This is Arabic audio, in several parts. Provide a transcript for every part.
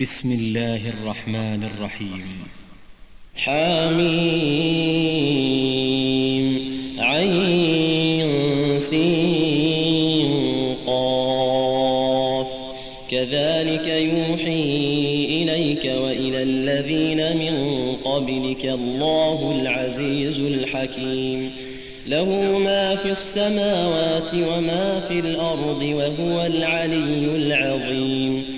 بسم الله الرحمن الرحيم. حميم عين سين قاف. كذلك يوحي إليك وإلى الذين من قبلك الله العزيز الحكيم. له ما في السماوات وما في الأرض وهو العلي العظيم.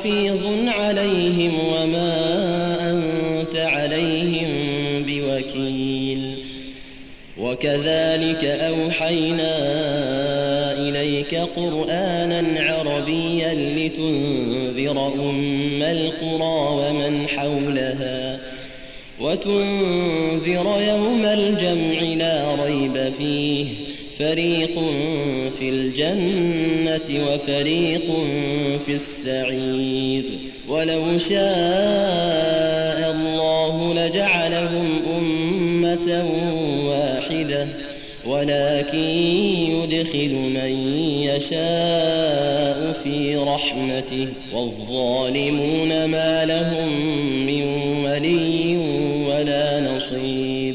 حفيظ عليهم وما أنت عليهم بوكيل. وكذلك أوحينا إليك قرآنا عربيا لتنذر أم القرى ومن حولها وتنذر يوم الجمع لا ريب فيه. فريق الجنة وفريق في السعير. ولو شاء الله لجعلهم أمة واحدة ولكن يدخل من يشاء في رحمته. والظالمون ما لهم من ولي ولا نصير.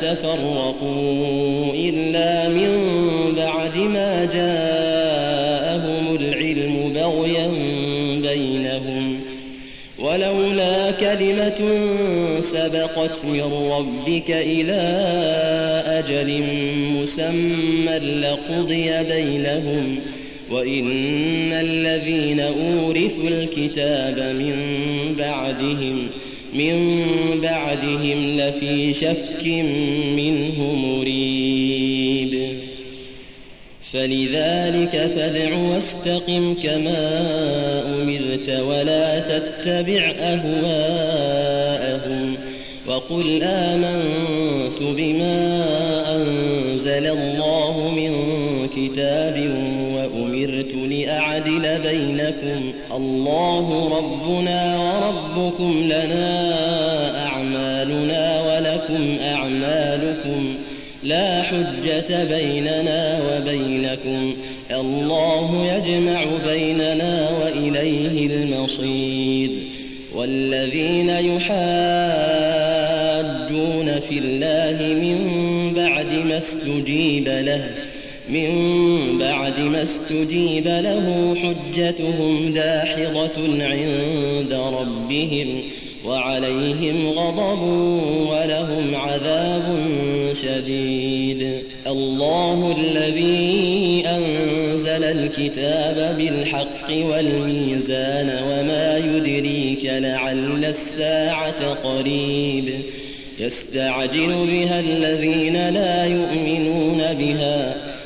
تفرقوا إلا من بعد ما جاءهم العلم بغيا بينهم. ولولا كلمة سبقت من ربك إلى أجل مسمى لقضي بينهم. وإن الذين أورثوا الكتاب من بعدهم من بعدهم لفي شك منه مريب. فلذلك فادع واستقم كما أمرت ولا تتبع أهواءهم وقل آمنت بما أنزل الله من كتاب وأمرت لأعدل بينكم. الله ربنا وربكم لنا أعمالنا ولكم أعمالكم. لا حجة بيننا وبينكم. الله يجمع بيننا وإليه المصير. والذين يحاجون في الله من بعد ما استجيب له من بعد ما استجيب له حجتهم داحضة عند ربهم وعليهم غضب ولهم عذاب شديد. الله الذي أنزل الكتاب بالحق والميزان وما يدريك لعل الساعة قريب. يستعجل بها الذين لا يؤمنون بها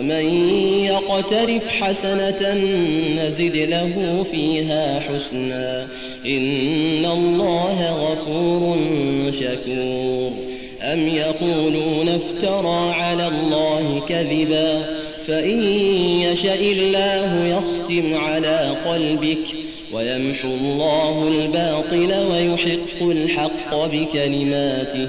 ومن يقترف حسنة نزد له فيها حسنا. إن الله غفور شكور. أم يقولون افترى على الله كذبا. فإن يشأ الله يختم على قلبك. ويمحو الله الباطل ويحق الحق بكلماته.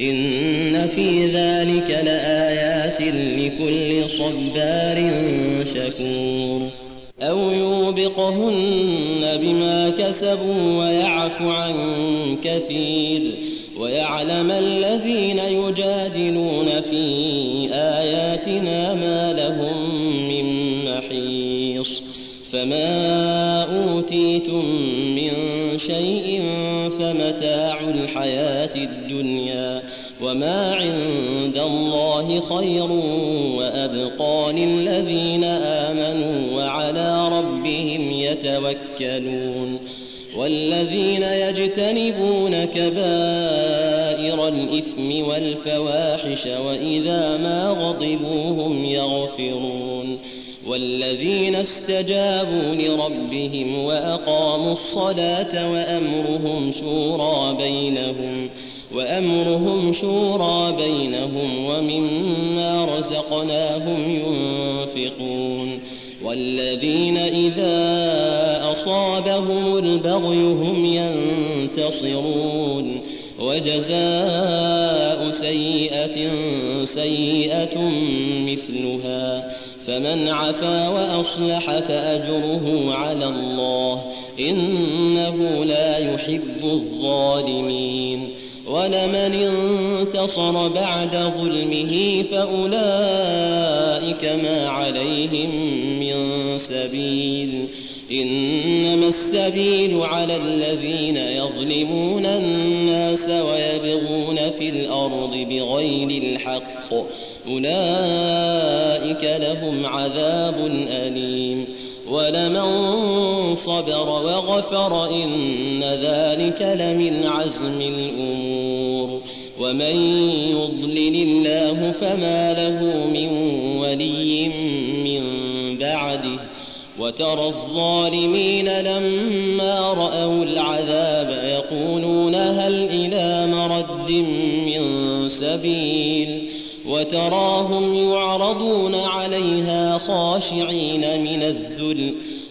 إن في ذلك لآيات لكل صبار شكور. أو يوبقهن بما كسبوا ويعف عن كثير. ويعلم الذين يجادلون في آياتنا ما لهم من محيص. فما أوتيتم من شيء فمتاع الحياة وما عند الله خير وأبقى للذين آمنوا وعلى ربهم يتوكلون والذين يجتنبون كبائر الإثم والفواحش وإذا ما غضبوا هم يغفرون والذين استجابوا لربهم وأقاموا الصلاة وأمرهم شورى بينهم وأمرهم شورى بينهم ومما رزقناهم ينفقون والذين إذا أصابهم البغي هم ينتصرون وجزاء سيئة سيئة مثلها فمن عفا وأصلح فأجره على الله إنه لا يحب الظالمين ولمن انتصر بعد ظلمه فأولئك ما عليهم من سبيل. إنما السبيل على الذين يظلمون الناس ويبغون في الأرض بغير الحق. أولئك لهم عذاب أليم. ولمن صبر وغفر إن ذلك لمن عزم الأمور. ومن يضلل الله فما له من ولي من بعده وترى الظالمين لما رأوا العذاب يقولون هل إلى مرد من سبيل وتراهم يعرضون عليها خاشعين من الذل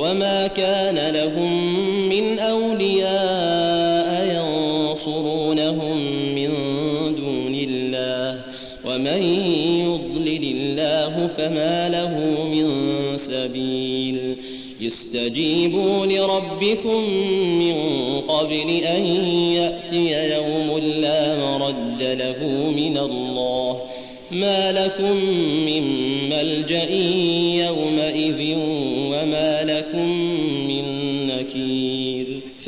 وما كان لهم من أولياء ينصرونهم من دون الله ومن يضلل الله فما له من سبيل استجيبوا لربكم من قبل أن يأتي يوم لا مرد له من الله ما لكم من ملجأ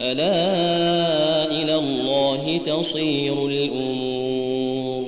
ألا إلى الله تصير الأمور.